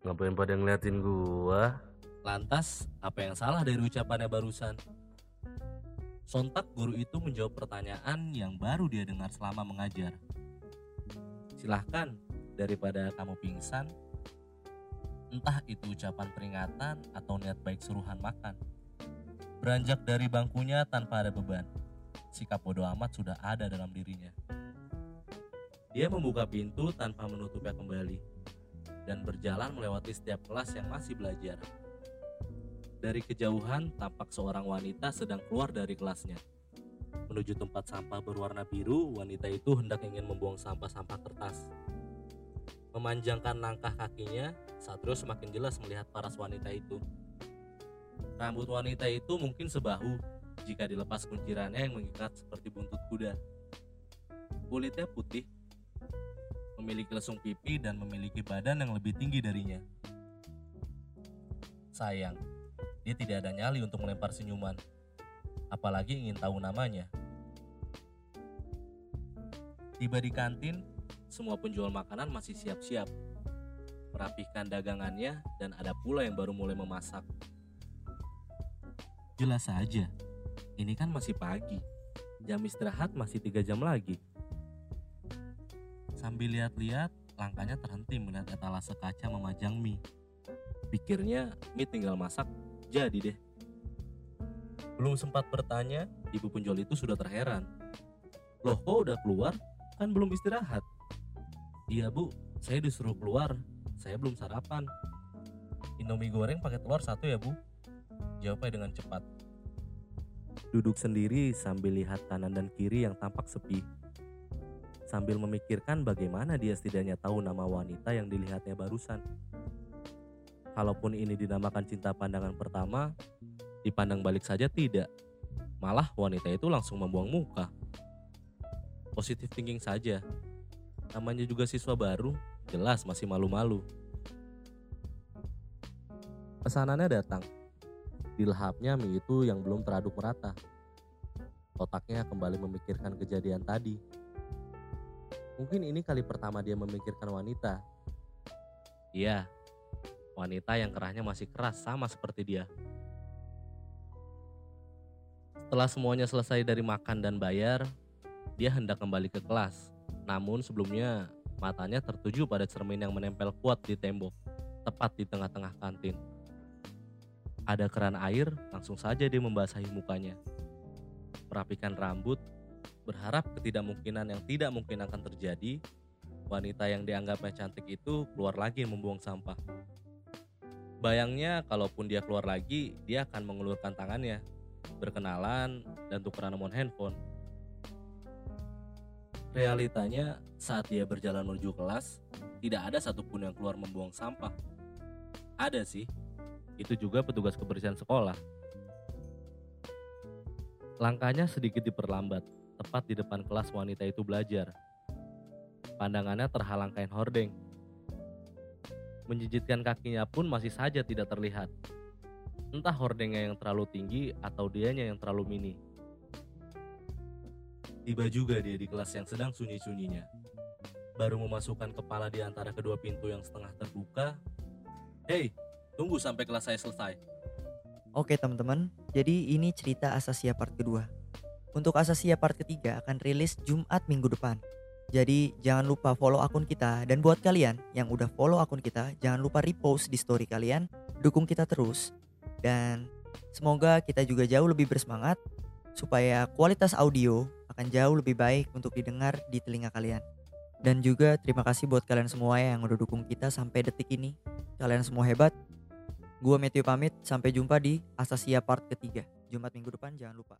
Ngapain pada ngeliatin gua? Lantas, apa yang salah dari ucapannya barusan? Sontak guru itu menjawab pertanyaan yang baru dia dengar selama mengajar. Silahkan, daripada kamu pingsan, entah itu ucapan peringatan atau niat baik suruhan makan. Beranjak dari bangkunya tanpa ada beban, sikap bodoh amat sudah ada dalam dirinya. Dia membuka pintu tanpa menutupnya kembali dan berjalan melewati setiap kelas yang masih belajar. Dari kejauhan tampak seorang wanita sedang keluar dari kelasnya. Menuju tempat sampah berwarna biru, wanita itu hendak ingin membuang sampah-sampah kertas. Memanjangkan langkah kakinya, Satrio semakin jelas melihat paras wanita itu. Rambut wanita itu mungkin sebahu jika dilepas kuncirannya yang mengikat seperti buntut kuda. Kulitnya putih, memiliki lesung pipi dan memiliki badan yang lebih tinggi darinya. Sayang, dia tidak ada nyali untuk melempar senyuman, apalagi ingin tahu namanya. Tiba di kantin, semua penjual makanan masih siap-siap, merapikan dagangannya dan ada pula yang baru mulai memasak. Jelas saja, ini kan masih pagi, jam istirahat masih tiga jam lagi. Sambil lihat-lihat, langkahnya terhenti melihat etalase kaca memajang mie. Pikirnya mie tinggal masak, jadi deh. Belum sempat bertanya, ibu penjual itu sudah terheran. Loh kok udah keluar? Kan belum istirahat. Iya bu, saya disuruh keluar. Saya belum sarapan. Indomie goreng pakai telur satu ya bu? Jawabnya dengan cepat. Duduk sendiri sambil lihat kanan dan kiri yang tampak sepi sambil memikirkan bagaimana dia setidaknya tahu nama wanita yang dilihatnya barusan. Kalaupun ini dinamakan cinta pandangan pertama, dipandang balik saja tidak. Malah wanita itu langsung membuang muka. Positif thinking saja. Namanya juga siswa baru, jelas masih malu-malu. Pesanannya datang. Dilahapnya mie itu yang belum teraduk merata. Otaknya kembali memikirkan kejadian tadi. Mungkin ini kali pertama dia memikirkan wanita. Iya, wanita yang kerahnya masih keras sama seperti dia. Setelah semuanya selesai dari makan dan bayar, dia hendak kembali ke kelas. Namun sebelumnya matanya tertuju pada cermin yang menempel kuat di tembok, tepat di tengah-tengah kantin. Ada keran air, langsung saja dia membasahi mukanya. Merapikan rambut, berharap ketidakmungkinan yang tidak mungkin akan terjadi, wanita yang dianggapnya cantik itu keluar lagi membuang sampah. Bayangnya kalaupun dia keluar lagi, dia akan mengulurkan tangannya, berkenalan, dan tukeran nomor handphone. Realitanya saat dia berjalan menuju kelas, tidak ada satupun yang keluar membuang sampah. Ada sih, itu juga petugas kebersihan sekolah. Langkahnya sedikit diperlambat, tepat di depan kelas wanita itu belajar. Pandangannya terhalang kain hordeng. Menjijitkan kakinya pun masih saja tidak terlihat. Entah hordengnya yang terlalu tinggi atau dianya yang terlalu mini. Tiba juga dia di kelas yang sedang sunyi-sunyinya. Baru memasukkan kepala di antara kedua pintu yang setengah terbuka. Hei, tunggu sampai kelas saya selesai. Oke teman-teman, jadi ini cerita Asasia part kedua. Untuk Asasia part ketiga akan rilis Jumat minggu depan. Jadi jangan lupa follow akun kita dan buat kalian yang udah follow akun kita jangan lupa repost di story kalian, dukung kita terus dan semoga kita juga jauh lebih bersemangat supaya kualitas audio akan jauh lebih baik untuk didengar di telinga kalian. Dan juga terima kasih buat kalian semua yang udah dukung kita sampai detik ini. Kalian semua hebat. Gua Matthew pamit, sampai jumpa di Asasia part ketiga. Jumat minggu depan jangan lupa.